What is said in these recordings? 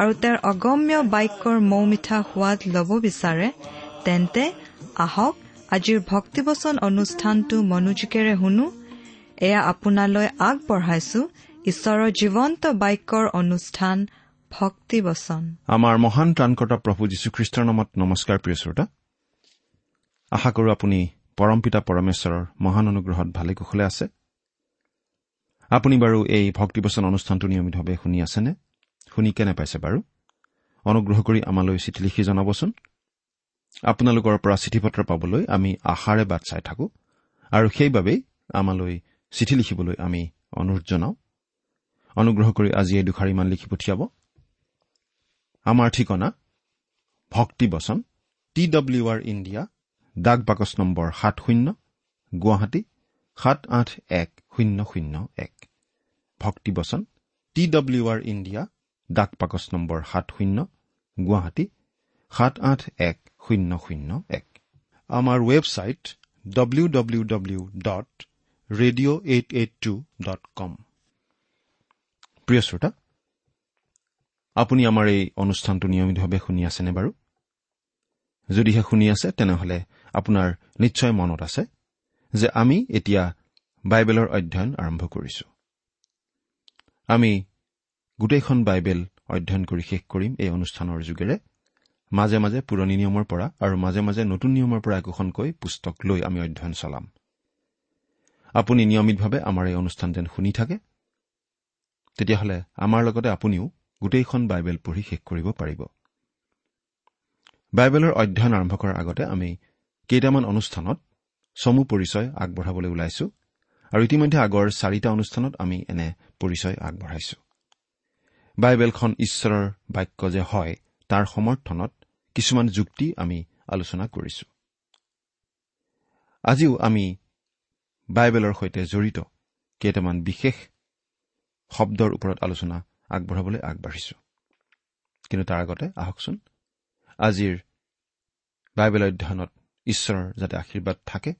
আৰু তেওঁৰ অগম্য বাক্যৰ মৌ মিঠা সোৱাদ ল'ব বিচাৰে তেন্তে আহক আজিৰ ভক্তিবচন অনুষ্ঠানটো মনোযোগেৰে শুনো। এয়া আপোনালৈ আগবঢ়াইছো ঈশ্বৰৰ জীৱন্ত বাক্যৰ অনুষ্ঠান ভক্তিবচন। আমাৰ মহান ত্ৰাণকৰ্তা প্ৰভু যীশুখ্ৰীষ্টৰ নামত নমস্কাৰ প্ৰিয় শ্ৰোতা। আশা কৰো আপুনি পৰমপিতা পৰমেশ্বৰৰ মহান অনুগ্ৰহত ভালে কুশলে আছে। আপুনি বাৰু এই ভক্তিবচন অনুষ্ঠানটো নিয়মিতভাৱে শুনি আছেনে? শুনি কেনে পাইছে বাৰু? অনুগ্ৰহ কৰি আমালৈ চিঠি লিখি জনাবচোন। আপোনালোকৰ পৰা চিঠি পত্ৰ পাবলৈ আমি আশাৰে বাট চাই থাকো আৰু সেইবাবেই আমালৈ চিঠি লিখিবলৈ আমি অনুৰোধ জনাওঁ। অনুগ্ৰহ কৰি আজি এই দুষাৰিমান লিখি পঠিয়াব। আমাৰ ঠিকনা ভক্তিবচন টি ডব্লিউ আৰ ইণ্ডিয়া ডাক বাকচ নম্বৰ সাত শূন্য গুৱাহাটী সাত আঠ এক শূন্য শূন্য এক। ভক্তিবচন টি ডব্লিউ আৰ ইণ্ডিয়া ডাক বাকচ নম্বৰ সাত শূন্য গুৱাহাটী সাত আঠ এক শূন্য শূন্য এক। আমাৰ website W W W dot radio' eight eight two dot com প্ৰিয় শ্ৰোতা আপুনি আমাৰ এই অনুষ্ঠানটো নিয়মিতভাৱে শুনি আছেনে বাৰু? যদিহে শুনি আছে তেনেহলে আপোনাৰ নিশ্চয় মনত আছে যে আমি এতিয়া বাইবেলৰ অধ্যয়ন আৰম্ভ কৰিছো। আমি গোটেইখন বাইবেল অধ্যয়ন কৰি শেষ কৰিম এই অনুষ্ঠানৰ যোগেৰে। মাজে মাজে পুৰণি নিয়মৰ পৰা আৰু মাজে মাজে নতুন নিয়মৰ পৰা একোখনকৈ পুস্তক লৈ আমি অধ্যয়ন চলাম। আপুনি নিয়মিতভাৱে আমাৰ এই অনুষ্ঠান যেন শুনি থাকে তেতিয়াহ'লে আমাৰ লগতে আপুনিও গোটেইখন বাইবেল পঢ়ি শেষ কৰিব পাৰিব। বাইবেলৰ অধ্যয়ন আৰম্ভ কৰাৰ আগতে আমি কেইটামান অনুষ্ঠানত চমু পৰিচয় আগবঢ়াবলৈ ওলাইছো আৰু ইতিমধ্যে আগৰ চাৰিটা অনুষ্ঠানত আমি এনে পৰিচয় আগবঢ়াইছো। বাইবেলখন ঈশ্বৰৰ বাক্য যে হয় তাৰ সমৰ্থনত কিছুমান যুক্তি আমি আলোচনা কৰিছো। আজিও আমি বাইবেলৰ সৈতে জড়িত কেইটামান বিশেষ শব্দৰ ওপৰত আলোচনা আগবঢ়াবলৈ আগবাঢ়িছো। কিন্তু তাৰ আগতে আহকচোন আজিৰ বাইবেল অধ্যয়নত ঈশ্বৰৰ যাতে আশীৰ্বাদ থাকে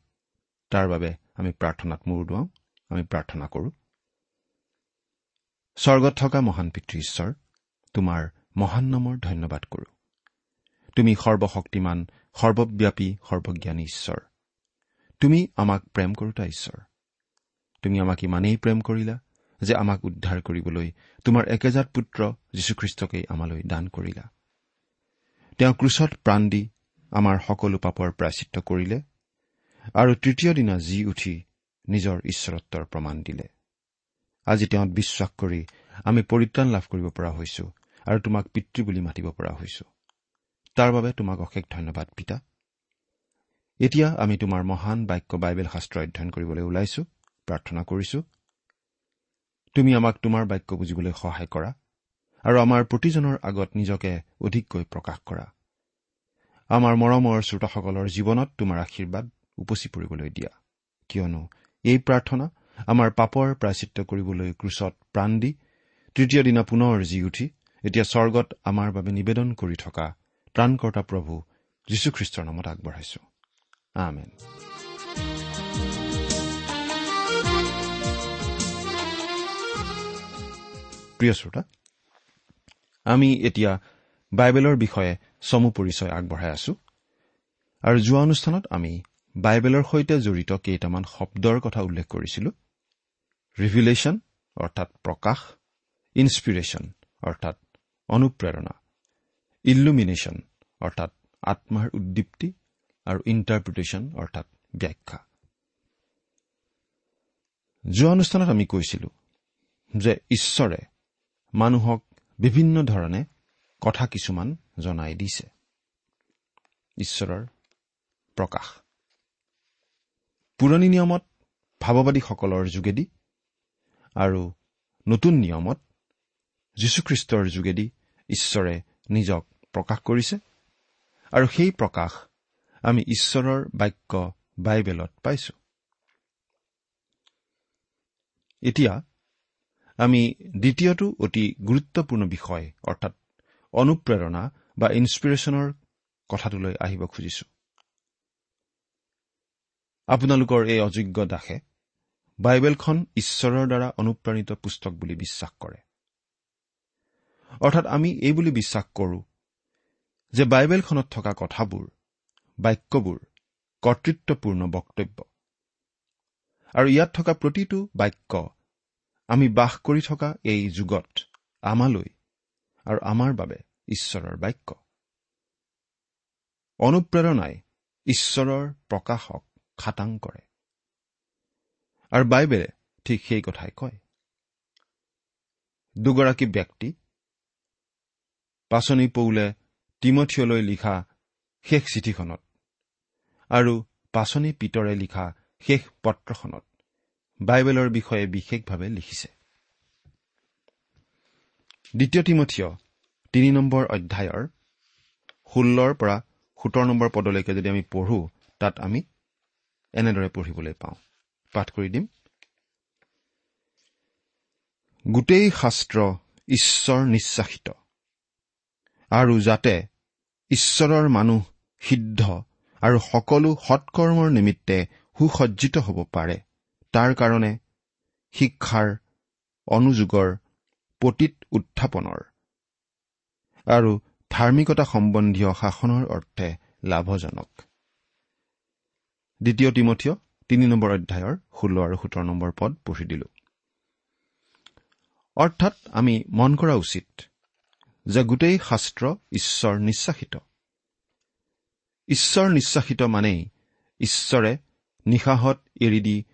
তাৰ বাবে আমি প্ৰাৰ্থনাত মূৰ দুৱাওঁ আমি প্ৰাৰ্থনা কৰো। স্বৰ্গত থকা মহান পিতৃ ঈশ্বৰ তোমাৰ মহান নামৰ ধন্যবাদ কৰো। তুমি সৰ্বশক্তিমান সৰ্বব্যাপী সৰ্বজ্ঞানী ঈশ্বৰ। তুমি আমাক প্ৰেম কৰোতা ঈশ্বৰ। তুমি আমাক ইমানেই প্ৰেম কৰিলা যে আমাক উদ্ধাৰ কৰিবলৈ তোমাৰ একেজাত পুত্ৰ যীশুখ্ৰীষ্টকেই আমালৈ দান কৰিলা। তেওঁ ক্ৰুচত প্ৰাণ দি আমাৰ সকলো পাপৰ প্ৰাচিত্ৰ কৰিলে আৰু তৃতীয় দিনা জি উঠি নিজৰ ঈশ্বৰত্বৰ প্ৰমাণ দিলে। আজি তেওঁত বিশ্বাস কৰি আমি পৰিত্ৰাণ লাভ কৰিব পৰা হৈছো আৰু তোমাক পিতৃ বুলি মাতিব পৰা হৈছো। তাৰ বাবে তোমাক অশেষ ধন্যবাদ পিতা। এতিয়া আমি তোমাৰ মহান বাক্য বাইবেল শাস্ত্ৰ অধ্যয়ন কৰিবলৈ ওলাইছো প্ৰাৰ্থনা কৰিছো। তুমি আমাক তোমাৰ বাক্য বুজিবলৈ সহায় কৰা আৰু আমাৰ প্ৰতিজনৰ আগত নিজকে অধিককৈ প্ৰকাশ কৰা। আমাৰ মৰমৰ শ্ৰোতাসকলৰ জীৱনত তোমাৰ আশীৰ্বাদ উপচি পৰিবলৈ দিয়া। কিয়নো এই প্ৰাৰ্থনা আমাৰ পাপৰ প্ৰাচিত্ৰ কৰিবলৈ ক্ৰুচত প্ৰাণ দি তৃতীয় দিনা পুনৰ জি উঠি এতিয়া স্বৰ্গত আমাৰ বাবে নিবেদন কৰি থকা ত্ৰাণকৰ্তা প্ৰভু যীশুখ্ৰীষ্টৰ নামত আগবঢ়াইছো। আমেন। প্ৰিয় শ্ৰোতা আমি এতিয়া বাইবেলৰ বিষয়ে চমু পৰিচয় আগবঢ়াই আছো আৰু যোৱা অনুষ্ঠানত আমি বাইবেলৰ সৈতে জড়িত কেইটামান শব্দৰ কথা উল্লেখ কৰিছিলো। ৰিভিলেশ্যন অৰ্থাৎ প্ৰকাশ ইনস্পিৰেশ্যন অৰ্থাৎ অনুপ্ৰেৰণা ইল্লুমিনেশ্যন অৰ্থাৎ আত্মাৰ উদ্দীপ্তি আৰু ইণ্টাৰপ্ৰিটেশ্যন অৰ্থাৎ ব্যাখ্যা। যোৱা অনুষ্ঠানত আমি কৈছিলো যে ঈশ্বৰে মানুহক বিভিন্ন ধৰণে কথা কিছুমান জনাই দিছে। ঈশ্বৰৰ প্ৰকাশ। পুৰণি নিয়মত ভাৱবাদীসকলৰ যোগেদি আৰু নতুন নিয়মত যীশুখ্ৰীষ্টৰ যোগেদি ঈশ্বৰে নিজক প্ৰকাশ কৰিছে। আৰু সেই প্ৰকাশ আমি ঈশ্বৰৰ বাক্য বাইবেলত পাইছো। এতিয়া আমি দ্বিতীয়টো অতি গুৰুত্বপূৰ্ণ বিষয় অৰ্থাৎ অনুপ্ৰেৰণা বা ইনস্পিৰেশ্যনৰ কথাটোলৈ আহিব খুজিছো। আপোনালোকৰ এই অযোগ্য দাসে বাইবেলখন ঈশ্বৰৰ দ্বাৰা অনুপ্ৰাণিত পুস্তক বুলি বিশ্বাস কৰে। অৰ্থাৎ আমি এই বুলি বিশ্বাস কৰোঁ যে বাইবেলখনত থকা কথাবোৰ বাক্যবোৰ কৰ্তৃত্বপূৰ্ণ বক্তব্য। আৰু ইয়াত থকা প্ৰতিটো বাক্য আমি বাস কৰি থকা এই যুগত আমালৈ আৰু আমাৰ বাবে ঈশ্বৰৰ বাক্য। অনুপ্ৰেৰণাই ঈশ্বৰৰ প্ৰকাশক খাটাং কৰে। আৰু বাইবেলে ঠিক সেই কথাই কয়। দুগৰাকী ব্যক্তি পাচনি পৌলে তিমঠিয়লৈ লিখা শেষ চিঠিখনত আৰু পাচনি পিতৰে লিখা শেষ পত্ৰখনত বাইবেলৰ বিষয়ে বিশেষভাৱে লিখিছে। দ্বিতীয় তিমঠিয় তিনি নম্বৰ অধ্যায়ৰ ষোল্লৰ পৰা সোতৰ নম্বৰ পদলৈকে যদি আমি পঢ়ো তাত আমি এনেদৰে পঢ়িবলৈ পাওঁ। পাঠ কৰি দিম। গোটেই শাস্ত্ৰ ঈশ্বৰ নিশ্বাসিত। আৰু যাতে ঈশ্বৰৰ মানুহ সিদ্ধ আৰু সকলো সৎকৰ্মৰ নিমিত্তে সুসজ্জিত হ'ব পাৰে তাৰ কাৰণে শিক্ষাৰ অনুযোগৰ পতীত উত্থাপনৰ আৰু ধাৰ্মিকতা সম্বন্ধীয় শাসনৰ অৰ্থে লাভজনক। দ্বিতীয় তিমঠীয় তিনি নম্বৰ অধ্যায়ৰ ষোল্ল আৰু সোতৰ নম্বৰ পদ পঢ়ি দিলো। অৰ্থাৎ আমি মন কৰা উচিত যে গোটেই শাস্ত্ৰ ঈশ্বৰ নিশ্বাসিত। ঈশ্বৰ নিশ্বাসিত মানেই ঈশ্বৰে নিশাহত এৰি দি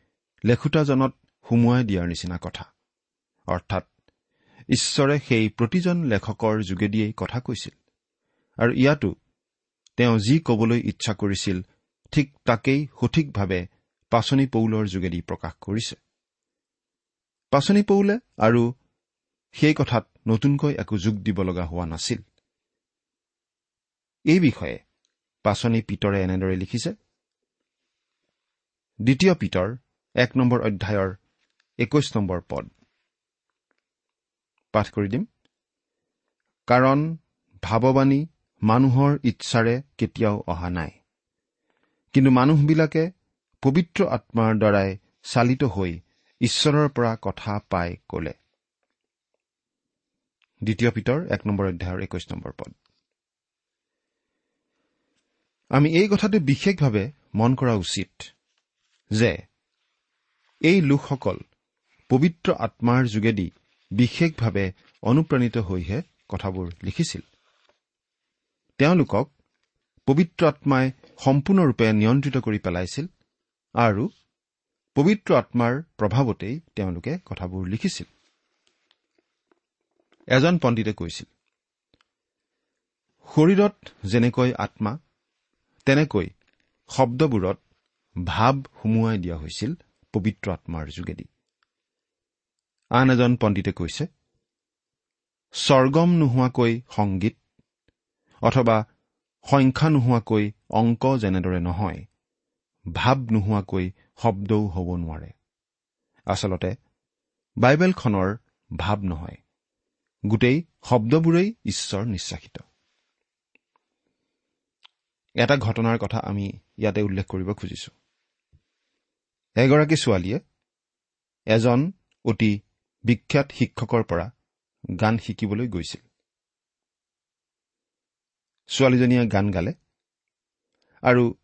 লেখোতাজনত সুমুৱাই দিয়াৰ নিচিনা কথা। অৰ্থাৎ ঈশ্বৰে সেই প্ৰতিজন লেখকৰ যোগেদিয়েই কথা কৈছিল আৰু ইয়াতো তেওঁ যি কবলৈ ইচ্ছা কৰিছিল ঠিক তাকেই সঠিকভাৱে পাচনি পৌলৰ যোগেদি প্ৰকাশ কৰিছে। পাচনি পৌলে আৰু সেই কথাত নতুনকৈ একো যোগ দিব লগা হোৱা নাছিল। এই বিষয়ে পাচনি পিতৰে এনেদৰে লিখিছে। দ্বিতীয় পিতৰ এক নম্বৰ অধ্যায়ৰ একৈশ নম্বৰ পদ। পাঠ কৰি দিম। কাৰণ ভাৱবাণী মানুহৰ ইচ্ছাৰে কেতিয়াও অহা নাই। কিন্তু মানুহবিলাকে পবিত্ৰ আত্মাৰ দ্বাৰাই চালিত হৈ ঈশ্বৰৰ পৰা কথা পাই কলে। দ্বিতীয় পিতৰ এক নম্বৰ অধ্যায়ৰ একৈশ নম্বৰ পদ। আমি এই কথাটো বিশেষভাৱে মন কৰা উচিত যে এই লোকসকল পবিত্ৰ আত্মাৰ যোগেদি বিশেষভাৱে অনুপ্ৰাণিত হৈহে কথাবোৰ লিখিছিল। তেওঁলোকক পবিত্ৰ আত্মাই সম্পূৰ্ণৰূপে নিয়ন্ত্ৰিত কৰি পেলাইছিল। আৰু পবিত্ৰ আত্মাৰ প্ৰভাৱতেই তেওঁলোকে কথাবোৰ লিখিছিল। এজন পণ্ডিতে কৈছিল শৰীৰত যেনেকৈ আত্মা তেনেকৈ শব্দবোৰত ভাৱ সুমুৱাই দিয়া হৈছিল পবিত্ৰ আত্মাৰ যোগেদি। আন এজন পণ্ডিতে কৈছে স্বৰ্গম নোহোৱাকৈ সংগীত অথবা সংখ্যা নোহোৱাকৈ অংক যেনেদৰে নহয় ভাৱ নোহোৱাকৈ শব্দও হ'ব নোৱাৰে। আচলতে বাইবেলখনৰ ভাৱ নহয়। গোটেই শব্দবোৰেই ঈশ্বৰ নিশ্বাসিত। এটা ঘটনাৰ কথা আমি ইয়াতে উল্লেখ কৰিব খুজিছো। এগৰাকী ছোৱালীয়ে এজন অতি বিখ্যাত শিক্ষকৰ পৰা গান শিকিবলৈ গৈছিল। ছোৱালীজনীয়ে গান গালে আৰু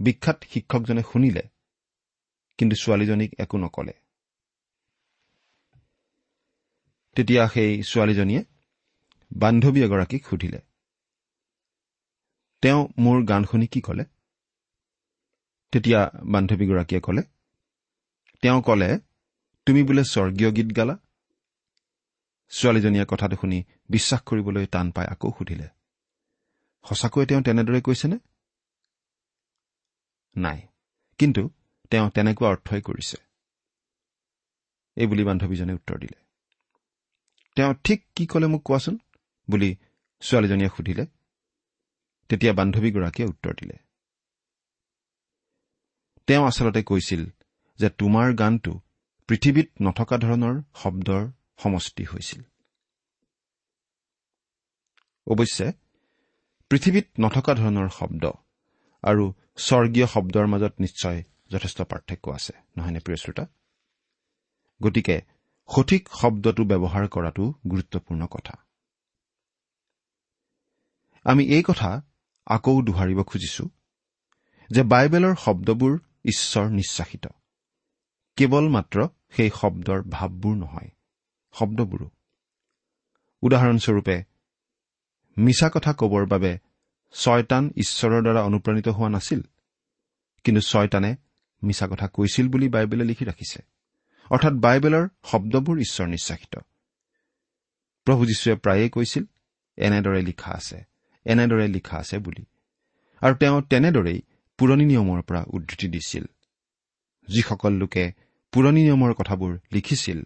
বিখ্যাত শিক্ষকজনে শুনিলে কিন্তু ছোৱালীজনীক একো নকলে। তেতিয়া সেই ছোৱালীজনীয়ে বান্ধৱী এগৰাকীক সুধিলে তেওঁ মোৰ গান শুনি কি কলে? তেতিয়া বান্ধৱীগৰাকীয়ে কলে তেওঁ কলে তুমি বোলে স্বৰ্গীয় গীত গালা? ছোৱালীজনীয়ে কথাটো শুনি বিশ্বাস কৰিবলৈ টান পাই আকৌ সুধিলে সঁচাকৈ তেওঁ তেনেদৰে কৈছেনে? নাই। কিন্তু তেওঁ তেনেকুৱা অৰ্থই কৰিছে। এইবুলি বান্ধৱীজনে উত্তৰ দিলে। তেওঁ ঠিক কি কলে মোক কোৱাচোন? বুলি ছোৱালীজনীয়ে সুধিলে। তেতিয়া বান্ধৱীগৰাকীয়ে উত্তৰ দিলে। তেওঁ আচলতে কৈছিল যে তোমাৰ গানটো পৃথিৱীত নথকা ধৰণৰ শব্দৰ সমষ্টি হৈছিল। অৱশ্যে পৃথিৱীত নথকা ধৰণৰ শব্দ আৰু স্বৰ্গীয় শব্দৰ মাজত নিশ্চয় যথেষ্ট পাৰ্থক্য আছে নহয়নে প্ৰিয় শ্ৰোতা? গতিকে সঠিক শব্দটো ব্যৱহাৰ কৰাটো গুৰুত্বপূৰ্ণ কথা। আমি এই কথা আকৌ দোহাৰিব খুজিছো যে বাইবেলৰ শব্দবোৰ ঈশ্বৰ নিশ্বাসিত। কেৱল মাত্ৰ সেই শব্দৰ ভাৱবোৰ নহয় শব্দবোৰো। উদাহৰণস্বৰূপে মিছা কথা কবৰ বাবে ছয়তান ঈশ্বৰৰ দ্বাৰা অনুপ্ৰাণিত হোৱা নাছিল। কিন্তু ছয়তানে মিছা কথা কৈছিল বুলি বাইবেলে লিখি ৰাখিছে। অৰ্থাৎ বাইবেলৰ শব্দবোৰ ঈশ্বৰ নিশ্বাসিত প্ৰভু যীশুৱে প্ৰায়েই কৈছিল এনেদৰে লিখা আছে এনেদৰে লিখা আছে বুলি। আৰু তেওঁ তেনেদৰেই পুৰণি নিয়মৰ পৰা উদ্ধৃতি দিছিল। যিসকল লোকে পুৰণি নিয়মৰ কথাবোৰ লিখিছিল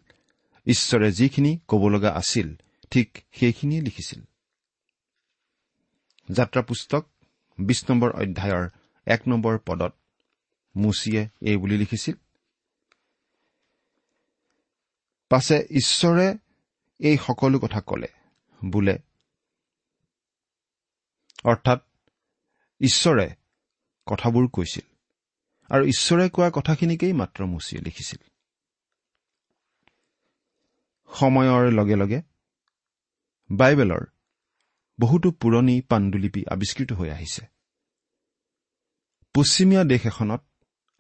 ঈশ্বৰে যিখিনি ক'ব লগা আছিল ঠিক সেইখিনিয়ে লিখিছিল। যাত্ৰা পুস্তক বিশ নম্বৰ অধ্যায়ৰ এক নম্বৰ পদত মুচিয়ে এই বুলি লিখিছিল পাছে ঈশ্বৰে এই সকলো কথা কলে বোলে অৰ্থাৎ ঈশ্বৰে কথাবোৰ কৈছিল আৰু ঈশ্বৰে কোৱা কথাখিনিকেই মাত্ৰ মুচিয়ে লিখিছিল। সময়ৰ লগে লগে বাইবেলৰ বহুতো পুৰণি পাণ্ডুলিপি আৱিষ্কৃত হৈ আহিছে। পশ্চিমীয়া দেশ এখনত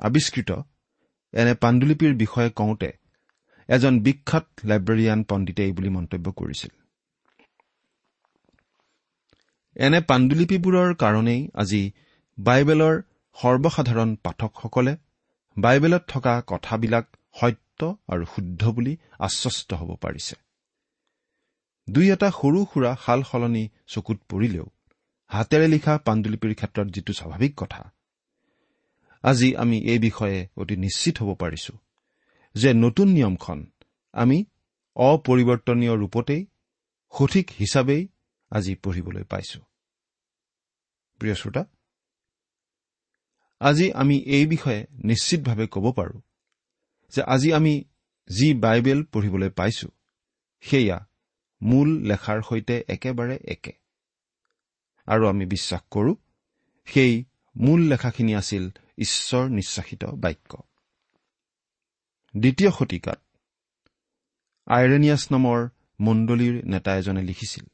আৱিষ্কৃত এনে পাণ্ডুলিপিৰ বিষয়ে কওঁতে এজন বিখ্যাত লাইব্ৰেৰিয়ান পণ্ডিতে এই বুলি মন্তব্য কৰিছিল। এনে পাণ্ডুলিপিবোৰৰ কাৰণেই আজি বাইবেলৰ সৰ্বসাধাৰণ পাঠকসকলে বাইবেলত থকা কথাবিলাক সত্য আৰু শুদ্ধ বুলি আশ্বস্ত হ'ব পাৰিছে। দুই এটা সৰু সুৰা সাল সলনি চকুত পৰিলেও হাতেৰে লিখা পাণ্ডুলিপিৰ ক্ষেত্ৰত যিটো স্বাভাৱিক কথা আজি আমি এই বিষয়ে অতি নিশ্চিত হ'ব পাৰিছো যে নতুন নিয়মখন আমি অপৰিৱৰ্তনীয় ৰূপতেই সঠিক হিচাপেই আজি পঢ়িবলৈ পাইছো। প্ৰিয় শ্ৰোতা আজি আমি এই বিষয়ে নিশ্চিতভাৱে ক'ব পাৰোঁ যে আজি আমি যি বাইবেল পঢ়িবলৈ পাইছো সেয়া মূল লেখাৰ সৈতে একেবাৰে একে। আৰু আমি বিশ্বাস কৰোঁ সেই মূল লেখাখিনি আছিল ঈশ্বৰ নিশ্বাসিত বাক্য। দ্বিতীয় শতিকাত আইৰেনিয়াছ নামৰ মণ্ডলীৰ নেতা এজনে লিখিছিল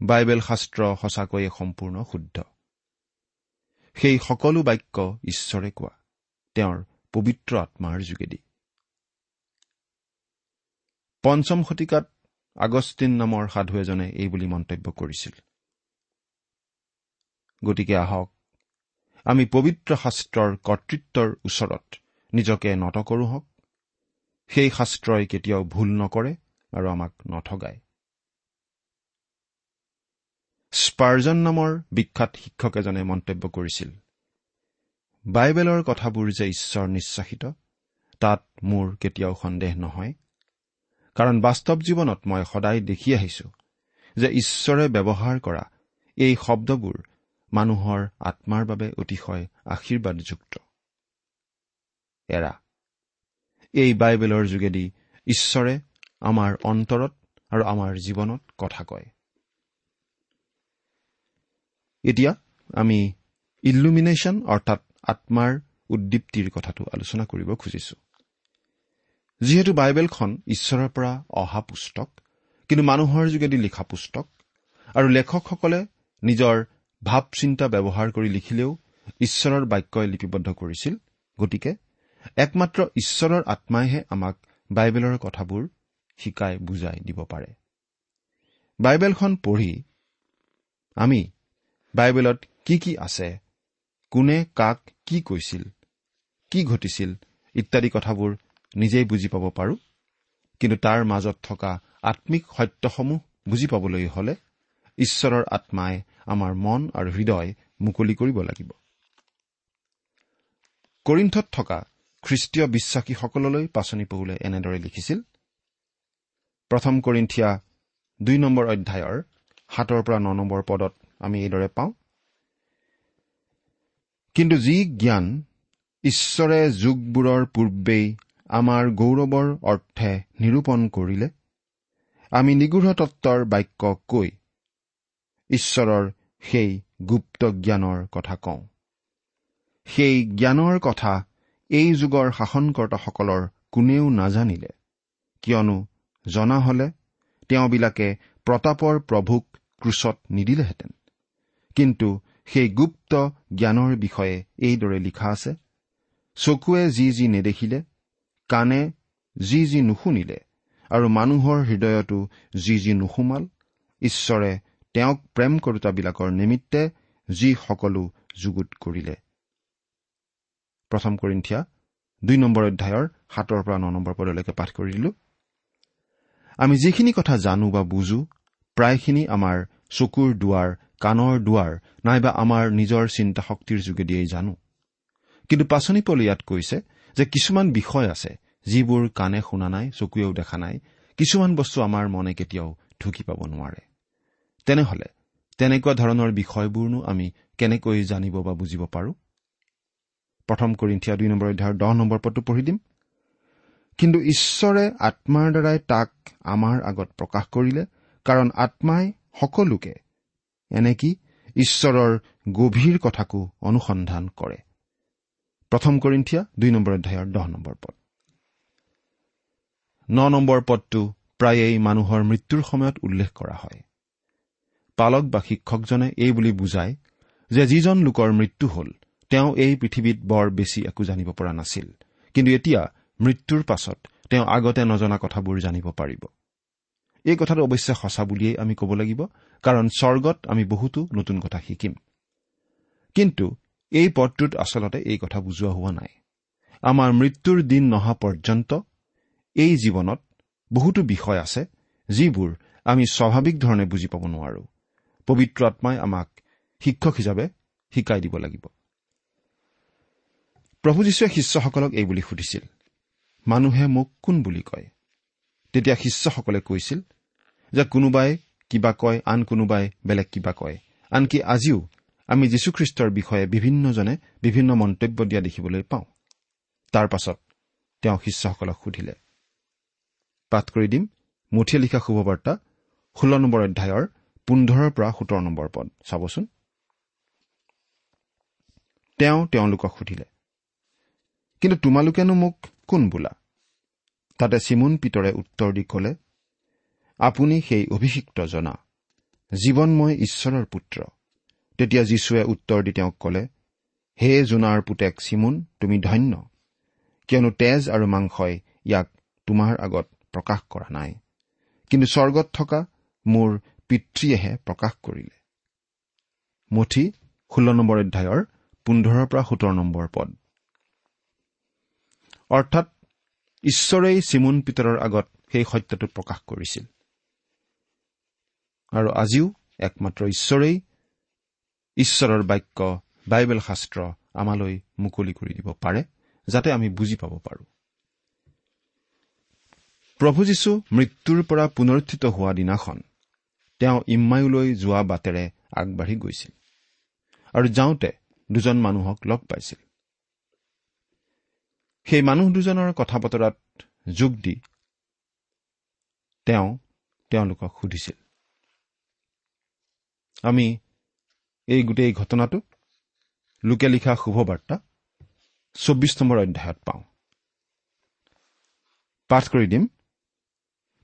বাইবেল শাস্ত্ৰ সঁচাকৈয়ে সম্পূৰ্ণ শুদ্ধ। সেই সকলো বাক্য ঈশ্বৰে কোৱা তেওঁৰ পবিত্ৰ আত্মাৰ যোগেদি। পঞ্চম শতিকাত আগষ্টিন নামৰ সাধু এজনে এই বুলি মন্তব্য কৰিছিল। গতিকে আহক আমি পবিত্ৰ শাস্ত্ৰৰ কৰ্তৃত্বৰ ওচৰত নিজকে নত কৰোঁ হওক। সেই শাস্ত্ৰই কেতিয়াও ভুল নকৰে আৰু আমাক নঠগায়। স্পাৰ্জন নামৰ বিখ্যাত শিক্ষক এজনে মন্তব্য কৰিছিল বাইবেলৰ কথাবোৰ যে ঈশ্বৰ নিশ্বাসিত তাত মোৰ কেতিয়াও সন্দেহ নহয়। কাৰণ বাস্তৱ জীৱনত মই সদায় দেখি আহিছো যে ঈশ্বৰে ব্যৱহাৰ কৰা এই শব্দবোৰ মানুহৰ আত্মাৰ বাবে অতিশয় আশীৰ্বাদযুক্ত। এৰা এই বাইবেলৰ যোগেদি ঈশ্বৰে আমাৰ অন্তৰত আৰু আমাৰ জীৱনত কথা কয়। এতিয়া আমি ইল্লুমিনেশ্যন অৰ্থাৎ আত্মাৰ উদ্দীপ্তিৰ কথাটো আলোচনা কৰিব খুজিছো। যিহেতু বাইবেলখন ঈশ্বৰৰ পৰা অহা পুস্তক কিন্তু মানুহৰ যোগেদি লিখা পুস্তক আৰু লেখকসকলে নিজৰ ভাৱ চিন্তা ব্যৱহাৰ কৰি লিখিলেও ঈশ্বৰৰ বাক্যই লিপিবদ্ধ কৰিছিল গতিকে একমাত্ৰ ঈশ্বৰৰ আত্মাইহে আমাক বাইবেলৰ কথাবোৰ শিকাই বুজাই দিব পাৰে। বাইবেলখন পঢ়ি আমি বাইবেলত কি কি আছে কোনে কাক কি কৈছিল কি ঘটিছিল ইত্যাদি কথাবোৰ নিজেই বুজি পাব পাৰোঁ। কিন্তু তাৰ মাজত থকা আত্মিক সত্যসমূহ বুজি পাবলৈ হলে ঈশ্বৰৰ আত্মাই আমাৰ মন আৰু হৃদয় মুকলি কৰিব লাগিব। কৰিণ্ঠত থকা খ্ৰীষ্টীয় বিশ্বাসীসকললৈ পাচনি পৌলে এনেদৰে লিখিছিল প্ৰথম কৰিন্ঠিয়া দুই নম্বৰ অধ্যায়ৰ সাতৰ পৰা ন নম্বৰ পদত আমি এইদৰে পাওঁ কিন্তু যি জ্ঞান ঈশ্বৰে যুগবোৰৰ পূৰ্বেই আমাৰ গৌৰৱৰ অৰ্থে নিৰূপণ কৰিলে আমি নিগৃঢ় তত্বৰ বাক্য কৈ ঈশ্বৰৰ সেই গুপ্ত জ্ঞানৰ কথা কওঁ। সেই জ্ঞানৰ কথা এই যুগৰ শাসনকৰ্তাসকলৰ কোনেও নাজানিলে কিয়নো জনা হলে তেওঁবিলাকে প্ৰতাপৰ প্ৰভুক ক্ৰুচত নিদিলেহেঁতেন। কিন্তু সেই গুপ্ত জ্ঞানৰ বিষয়ে এইদৰে লিখা আছে চকুৱে যি যি নেদেখিলে কাণে যি যি নুশুনিলে আৰু মানুহৰ হৃদয়তো যি যি নুসুমাল ঈশ্বৰে তেওঁক প্ৰেম কৰোতাবিলাকৰ নিমিত্তে যি সকলো যুগুত কৰিলে। প্ৰথম কৰিন্ঠিয়া দুই নম্বৰ অধ্যায়ৰ সাতৰ পৰা ন নম্বৰ পদলৈকে পাঠ কৰি দিলো আমি যিখিনি কথা জানো বা বুজো প্ৰায়খিনি আমাৰ চকুৰ দুৱাৰ কাণৰ দুৱাৰ নাইবা আমাৰ নিজৰ চিন্তা শক্তিৰ যোগেদিয়েই জানো। কিন্তু পাচনি পল ইয়াত কৈছে যে কিছুমান বিষয় আছে যিবোৰ কাণে শুনা নাই চকুৱেও দেখা নাই কিছুমান বস্তু আমাৰ মনে কেতিয়াও ঢুকি পাব নোৱাৰে। তেনেহলে তেনেকুৱা ধৰণৰ বিষয়বোৰনো আমি কেনেকৈ জানিব বা বুজিব পাৰো? প্ৰথম কৰিন্ঠিয়া দুই নম্বৰ অধ্যায়ৰ দহ নম্বৰ পদটো পঢ়ি দিম। কিন্তু ঈশ্বৰে আত্মাৰ দ্বাৰাই তাক আমাৰ আগত প্ৰকাশ কৰিলে কাৰণ আত্মাই সকলোকে এনেকি ঈশ্বৰৰ গভীৰ কথাকো অনুসন্ধান কৰে। প্ৰথম কৰিন্ঠিয়া দুই নম্বৰ অধ্যায়ৰ দহ নম্বৰ পদ। ন নম্বৰ পদটো প্ৰায়েই মানুহৰ মৃত্যুৰ সময়ত উল্লেখ কৰা হয়। পালক বা শিক্ষকজনে এই বুলি বুজায় যে যিজন লোকৰ মৃত্যু হ'ল তেওঁ এই পৃথিৱীত বৰ বেছি একো জানিব পৰা নাছিল। কিন্তু এতিয়া মৃত্যুৰ পাছত তেওঁ আগতে নজনা কথাবোৰ জানিব পাৰিব। এই কথাটো অৱশ্যে সঁচা বুলিয়েই আমি ক'ব লাগিব কাৰণ স্বৰ্গত আমি বহুতো নতুন কথা শিকিম। কিন্তু এই পদটোত আচলতে এই কথা বুজোৱা হোৱা নাই। আমাৰ মৃত্যুৰ দিন নহা পৰ্যন্ত এই জীৱনত বহুতো বিষয় আছে যিবোৰ আমি স্বাভাৱিক ধৰণে বুজি পাব নোৱাৰো। পবিত্ৰ আত্মাই আমাক শিক্ষক হিচাপে শিকাই দিব লাগিব। প্ৰভু যীশুৱে শিষ্যসকলক এই বুলি সুধিছিল মানুহে মোক কোন বুলি কয়? তেতিয়া শিষ্যসকলে কৈছিল যে কোনোবাই কিবা কয় আন কোনোবাই বেলেগ কিবা কয়। আনকি আজিও আমি যীশুখ্ৰীষ্টৰ বিষয়ে বিভিন্নজনে বিভিন্ন মন্তব্য দিয়া দেখিবলৈ পাওঁ। তাৰ পাছত তেওঁ শিষ্যসকলক সুধিলে পাঠ কৰি দিম মুঠিয়ে লিখা শুভবাৰ্তা ষোল্ল নম্বৰ অধ্যায়ৰ পোন্ধৰৰ পৰা সোতৰ নম্বৰ পদ চাবচোন? তেওঁ তেওঁলোকক সুধিলে কিন্তু তোমালোকেনো মোক কোন বোলা? তাতে চিমুন পিতৰে উত্তৰ দি কলে আপুনি সেই অভিষিক্ত জনা জীৱনময় ঈশ্বৰৰ পুত্ৰ। তেতিয়া যীশুৱে উত্তৰ দি তেওঁক কলে হে জোনাৰ পুতেক চিমুন তুমি ধন্য কিয়নো তেজ আৰু মাংসই ইয়াক তোমাৰ আগত প্ৰকাশ কৰা নাই। কিন্তু স্বৰ্গত থকা মোৰ পিতৃয়েহে প্ৰকাশ কৰিলে। মুঠি ষোল্ল নম্বৰ অধ্যায়ৰ পোন্ধৰৰ পৰা সোতৰ নম্বৰ পদ। অৰ্থাৎ ঈশ্বৰেই চিমুন পিতৰৰ আগত সেই সত্যটো প্ৰকাশ কৰিছিল। আৰু আজিও একমাত্ৰ ঈশ্বৰেই ঈশ্বৰৰ বাক্য বাইবেল শাস্ত্ৰ আমালৈ মুকলি কৰি দিব পাৰে যাতে আমি বুজি পাব পাৰো। প্ৰভু যীশু মৃত্যুৰ পৰা পুনৰুত্থিত হোৱা দিনাখন তেওঁ ইম্মায়ুলৈ যোৱা বাটেৰে আগবাঢ়ি গৈছিল আৰু যাওঁতে দুজন মানুহক লগ পাইছিল। সেই মানুহ দুজনৰ কথা বতৰাত যোগ দি তেওঁ তেওঁলোকক সুধিছিল আমি এই গোটেই ঘটনাটো লোকে লিখা শুভবাৰ্তা চৌব্বিছ নম্বৰ অধ্যায়ত পাওঁ। পাঠ কৰি দিম।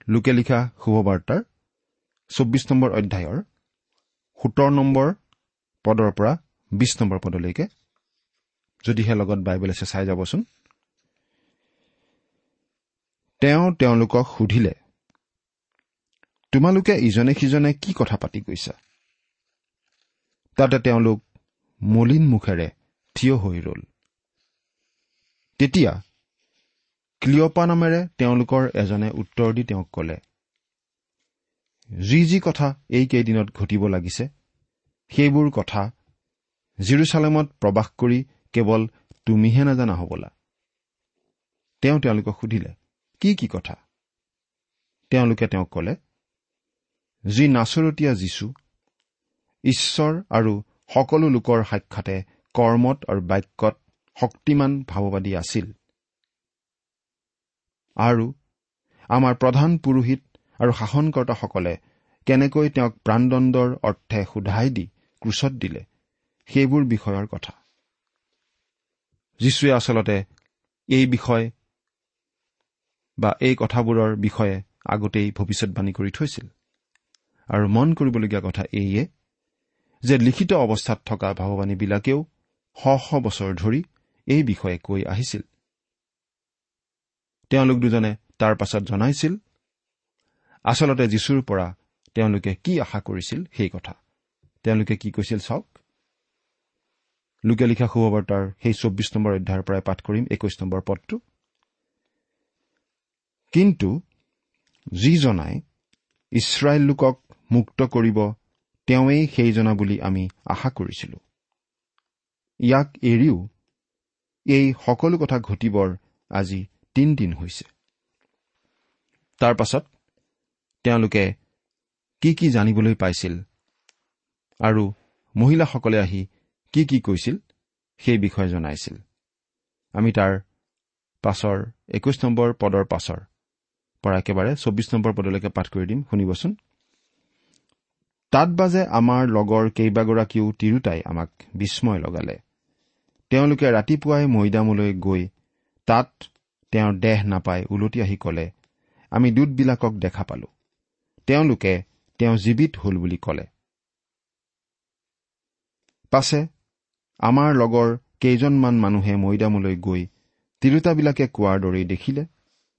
লোকে লিখা শুভবাৰ্তাৰ চৌব্বিছ নম্বৰ অধ্যায়ৰ সোতৰ নম্বৰ পদৰ পৰা বিছ নম্বৰ পদলৈকে যদিহে লগত বাইবেল আছে চাই যাবচোন। তেওঁ তেওঁলোকক সুধিলে তোমালোকে ইজনে সিজনে কি কথা পাতি গৈছা? তাতে তেওঁলোক মলিন মুখেৰে থিয় হৈ ৰল। তেতিয়া ক্লিয়পা নামেৰে তেওঁলোকৰ এজনে উত্তৰ দি তেওঁক কলে যি যি কথা এইকেইদিনত ঘটিব লাগিছে সেইবোৰ কথা জিৰচালেমত প্ৰবাস কৰি কেৱল তুমিহে নাজানা হবলা। তেওঁ তেওঁলোকক সুধিলে কি কি কথা? তেওঁলোকে তেওঁক কলে যি নাচৰতীয়া যীচু ঈশ্বৰ আৰু সকলো লোকৰ সাক্ষাতে কৰ্মত আৰু বাক্যত শক্তিমান ভাৱবাদী আছিল। আৰু আমাৰ প্ৰধান পুৰোহিত আৰু শাসনকৰ্তাসকলে কেনেকৈ তেওঁক প্ৰাণদণ্ডৰ অৰ্থে সোধাই দি ক্ৰোচত দিলে সেইবোৰ বিষয়ৰ কথা। যীশুৱে আচলতে এই বিষয় বা এই কথাবোৰৰ বিষয়ে আগতেই ভৱিষ্যৎবাণী কৰি থৈছিল। আৰু মন কৰিবলগীয়া কথা এইয়ে যে লিখিত অৱস্থাত থকা ভাৱবাণীবিলাকেও শ শ বছৰ ধৰি এই বিষয়ে কৈ আহিছিল। তেওঁলোক দুজনে তাৰ পাছত জনাইছিল আচলতে যীশুৰ পৰা তেওঁলোকে কি আশা কৰিছিল সেই কথা। তেওঁলোকে কি কৈছিল চাওক। লোকে লিখা শুভবাৰ্তাৰ সেই চৌব্বিছ নম্বৰ অধ্যায়ৰ পৰাই পাঠ কৰিম একৈশ নম্বৰ পদটো। কিন্তু যিজনাই ইছৰাইল লোকক মুক্ত কৰিব তেওঁৱেই সেইজনা বুলি আমি আশা কৰিছিলো। ইয়াক এৰিও এই সকলো কথা ঘটিবৰ আজি তিনিদিন হৈছে। তাৰ পাছত তেওঁলোকে কি কি জানিবলৈ পাইছিল আৰু মহিলাসকলে আহি কি কি কৈছিল সেই বিষয়ে জনাইছিল। আমি তাৰ পাছৰ একৈশ নম্বৰ পদৰ পাছৰ পৰা একেবাৰে চৌবিছ নম্বৰ পদলৈকে পাঠ কৰি দিম। শুনিবচোন। তাত বাজে আমাৰ লগৰ কেইবাগৰাকীও তিৰোতাই আমাক বিস্ময় লগালে। তেওঁলোকে ৰাতিপুৱাই মৈদামলৈ গৈ তাত তেওঁৰ দেহ নাপাই ওলটি আহি কলে আমি দূতবিলাকক দেখা পালো। তেওঁলোকে তেওঁ জীৱিত হল বুলি কলে। পাছে আমাৰ লগৰ কেইজনমান মানুহে মৈদামলৈ গৈ তিৰোতাবিলাকে কোৱাৰ দৰেই দেখিলে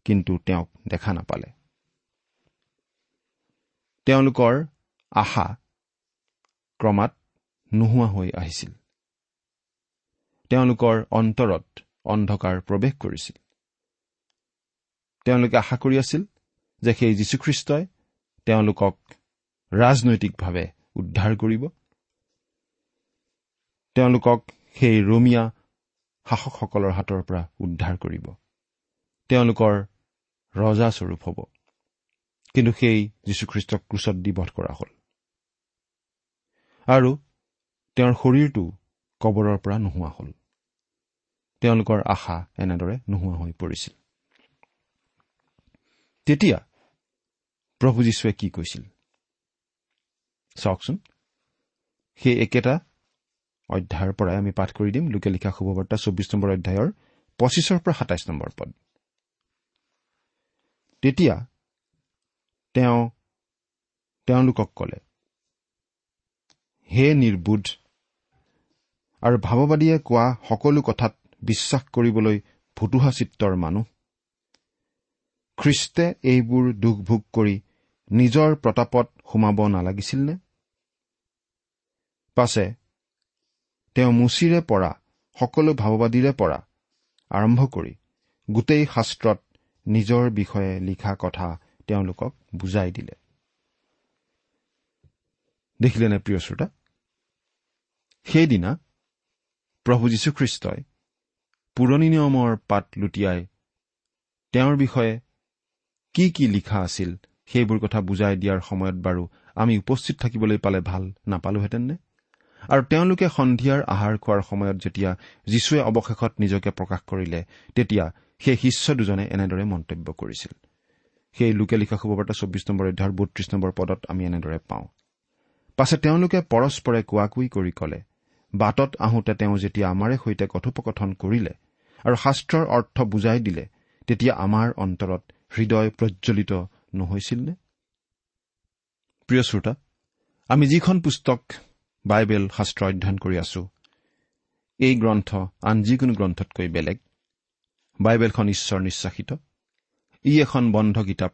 কিন্তু তেওঁক দেখা নাপালে। তেওঁলোকৰ আশা ক্ৰমাৎ নোহোৱা হৈ আহিছিল। তেওঁলোকৰ অন্তৰত অন্ধকাৰ প্ৰৱেশ কৰিছিল। তেওঁলোকে আশা কৰি আছিল যে সেই যীশুখ্ৰীষ্টই তেওঁলোকক ৰাজনৈতিকভাৱে উদ্ধাৰ কৰিব। তেওঁলোকক সেই ৰমীয়া শাসকসকলৰ হাতৰ পৰা উদ্ধাৰ কৰিব। তেওঁলোকৰ ৰজাস্বৰূপ হ'ব। কিন্তু সেই যীশুখ্ৰীষ্টক ক্ৰুচত দি বধ কৰা হ'ল। আৰু তেওঁৰ শৰীৰটো কবৰৰ পৰা নোহোৱা হ'ল। তেওঁলোকৰ আশা এনেদৰে নোহোৱা হৈ পৰিছিল। তেতিয়া প্ৰভু যীশুৱে কি কৈছিল? চাওকচোন। সেই একেটা অধ্যায়ৰ পৰাই আমি পাঠ কৰি দিম। লোকে লিখা শুভবাৰ্তা চৌবিছ নম্বৰ অধ্যায়ৰ পঁচিছৰ পৰা সাতাইছ নম্বৰ পদ। তেতিয়া তেওঁ তেওঁলোকক কলে হে নিৰ্বোধ। আৰু ভাৱবাদীয়ে কোৱা সকলো কথাত বিশ্বাস কৰিবলৈ ভুতুহা চিত্ৰৰ মানুহ। খ্ৰীষ্টে এইবোৰ দুখ ভোগ কৰি নিজৰ প্ৰতাপত সোমাব নালাগিছিল নে পাছে তেওঁ মুচিৰে পৰা সকলো ভাৱবাদীৰে পৰা আৰম্ভ কৰি গোটেই শাস্ত্ৰত নিজৰ বিষয়ে লিখা কথা তেওঁলোকক বুজাই দিলে। দেখিলেনে প্ৰিয় শ্ৰোতা? সেইদিনা প্ৰভু যীশুখ্ৰীষ্টই পুৰণি নিয়মৰ পাত লুটিয়াই তেওঁৰ বিষয়ে কি কি লিখা আছিল সেইবোৰ কথা বুজাই দিয়াৰ সময়ত বাৰু আমি উপস্থিত থাকিবলৈ পালে ভাল নাপালোহেঁতেননে আৰু তেওঁলোকে সন্ধিয়াৰ আহাৰ খোৱাৰ সময়ত যেতিয়া যীশুৱে অৱশেষত নিজকে প্ৰকাশ কৰিলে তেতিয়া সেই শিষ্য দুজনে এনেদৰে মন্তব্য কৰিছিল। সেই লোকে লিখা শুভবাৰ্তা চৌব্বিছ নম্বৰ অধ্যায়ৰ বত্ৰিশ নম্বৰ পদত আমি এনেদৰে পাওঁ। পাছে তেওঁলোকে পৰস্পৰে কোৱাকুই কৰি কলে বাটত আহোঁতে তেওঁ যেতিয়া আমাৰে সৈতে কথোপকথন কৰিলে আৰু শাস্ত্ৰৰ অৰ্থ বুজাই দিলে তেতিয়া আমাৰ অন্তৰত হৃদয় প্ৰজ্বলিত নহৈছিল নে প্ৰিয় শ্ৰোতা আমি যিখন পুস্তক বাইবেল শাস্ত্ৰ অধ্যয়ন কৰি আছো এই গ্ৰন্থ আন যিকোনো গ্ৰন্থতকৈ বেলেগ বাইবেলখন ঈশ্বৰ নিশ্বাসিত ই এখন বন্ধ কিতাপ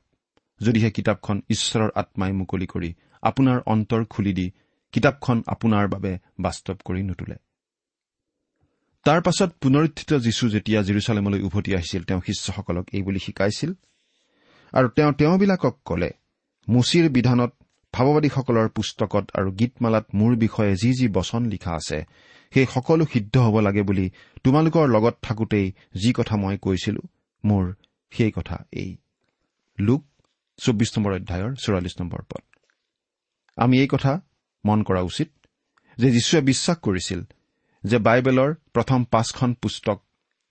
যদিহে কিতাপখন ঈশ্বৰৰ আত্মাই মুকলি কৰি আপোনাৰ অন্তৰ খুলি দি কিতাপখন আপোনাৰ বাবে বাস্তৱ কৰি নুতোলে। তাৰ পাছত পুনৰুত্থিত যীশু যেতিয়া জিৰচালেমলৈ উভতি আহিছিল তেওঁ শিষ্যসকলক এইবুলি শিকাইছিল আৰু তেওঁ তেওঁবিলাকক কলে মুচিৰ বিধানত ভাৱবাদীসকলৰ পুস্তকত আৰু গীতমালাত মোৰ বিষয়ে যি যি বচন লিখা আছে সেই সকলো সিদ্ধ হ'ব লাগে বুলি তোমালোকৰ লগত থাকোঁতেই যি কথা মই কৈছিলো মোৰ সেই কথা এই। লোক চৌব্বিছ নম্বৰ অধ্যায়ৰ চৌৰাল্লিছ নম্বৰ পদ। আমি এই কথা মন কৰা উচিত যে যীশুৱে বিশ্বাস কৰিছিল যে বাইবেলৰ প্ৰথম পাঁচখন পুস্তক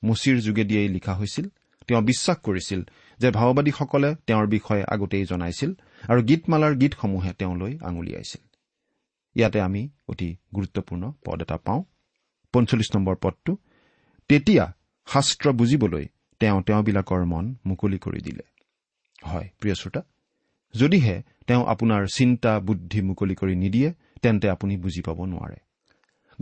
মুচিৰ যোগেদিয়েই লিখা হৈছিল। তেওঁ বিশ্বাস কৰিছিল যে ভাওবাদীসকলে তেওঁৰ বিষয়ে আগতেই জনাইছিল আৰু গীতমালাৰ গীতসমূহে তেওঁলৈ আঙুলিয়াইছিল ইয়াতে আমি অতি গুৰুত্বপূৰ্ণ পদ এটা পাওঁ। পঞ্চল্লিছ নম্বৰ পদটো তেতিয়া শাস্ত্ৰ বুজিবলৈ তেওঁ তেওঁবিলাকৰ মন মুকলি কৰি দিলে। হয় প্ৰিয় শ্ৰোতা যদিহে তেওঁ আপোনাৰ চিন্তা বুদ্ধি মুকলি কৰি নিদিয়ে তেন্তে আপুনি বুজি পাব নোৱাৰে।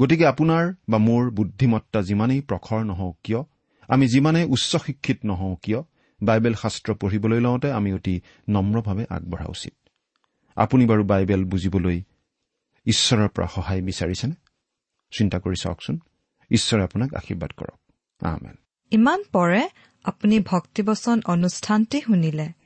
গতিকে আপোনাৰ বা মোৰ বুদ্ধিমত্তা যিমানেই প্ৰখৰ নহওক কিয় আমি যিমানেই উচ্চ শিক্ষিত নহওঁ কিয় বাইবেল শাস্ত্ৰ পঢ়িবলৈ লওঁতে আমি অতি নম্ৰভাৱে আগবঢ়া উচিত। আপুনি বাৰু বাইবেল বুজিবলৈ ঈশ্বৰৰ পৰা সহায় বিচাৰিছেনে? চিন্তা কৰি চাওকচোন। ঈশ্বৰে আপোনাক আশীৰ্বাদ কৰক। ইমান পৰে আপুনি ভক্তিবচন অনুষ্ঠানটি শুনিলে।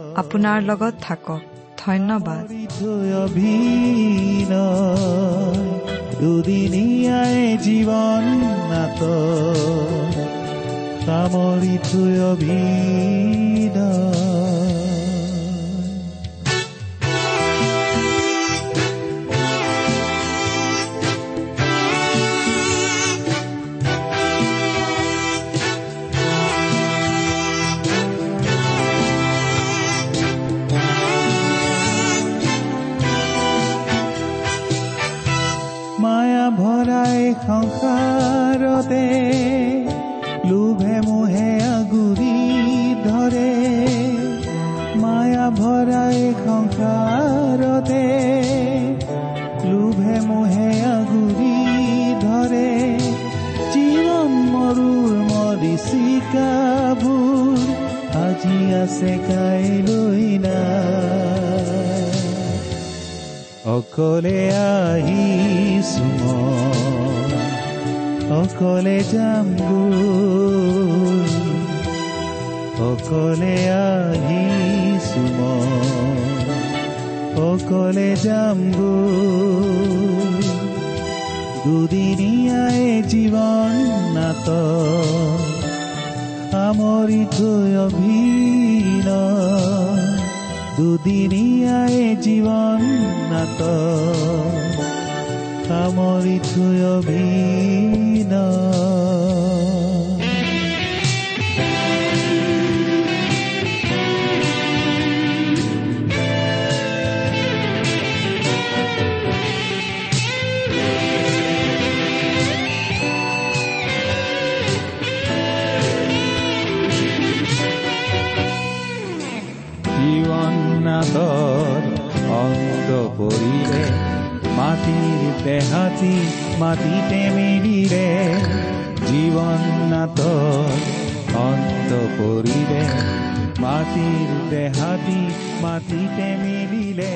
আপোনাৰ লগত থাকক। ধন্যবাদ। দুদিনীয়াই জীৱন নাত সামৰি থৈ অভিনয়। সামৰি থৈ অভিনয় দুদিনীয়াই জীৱন নাট সামৰি বাচি মাটিতে মিলিলে জীৱন নাট অন্ত পৰিলে মাটিৰ দেহাতি মাটিতে মিলিলে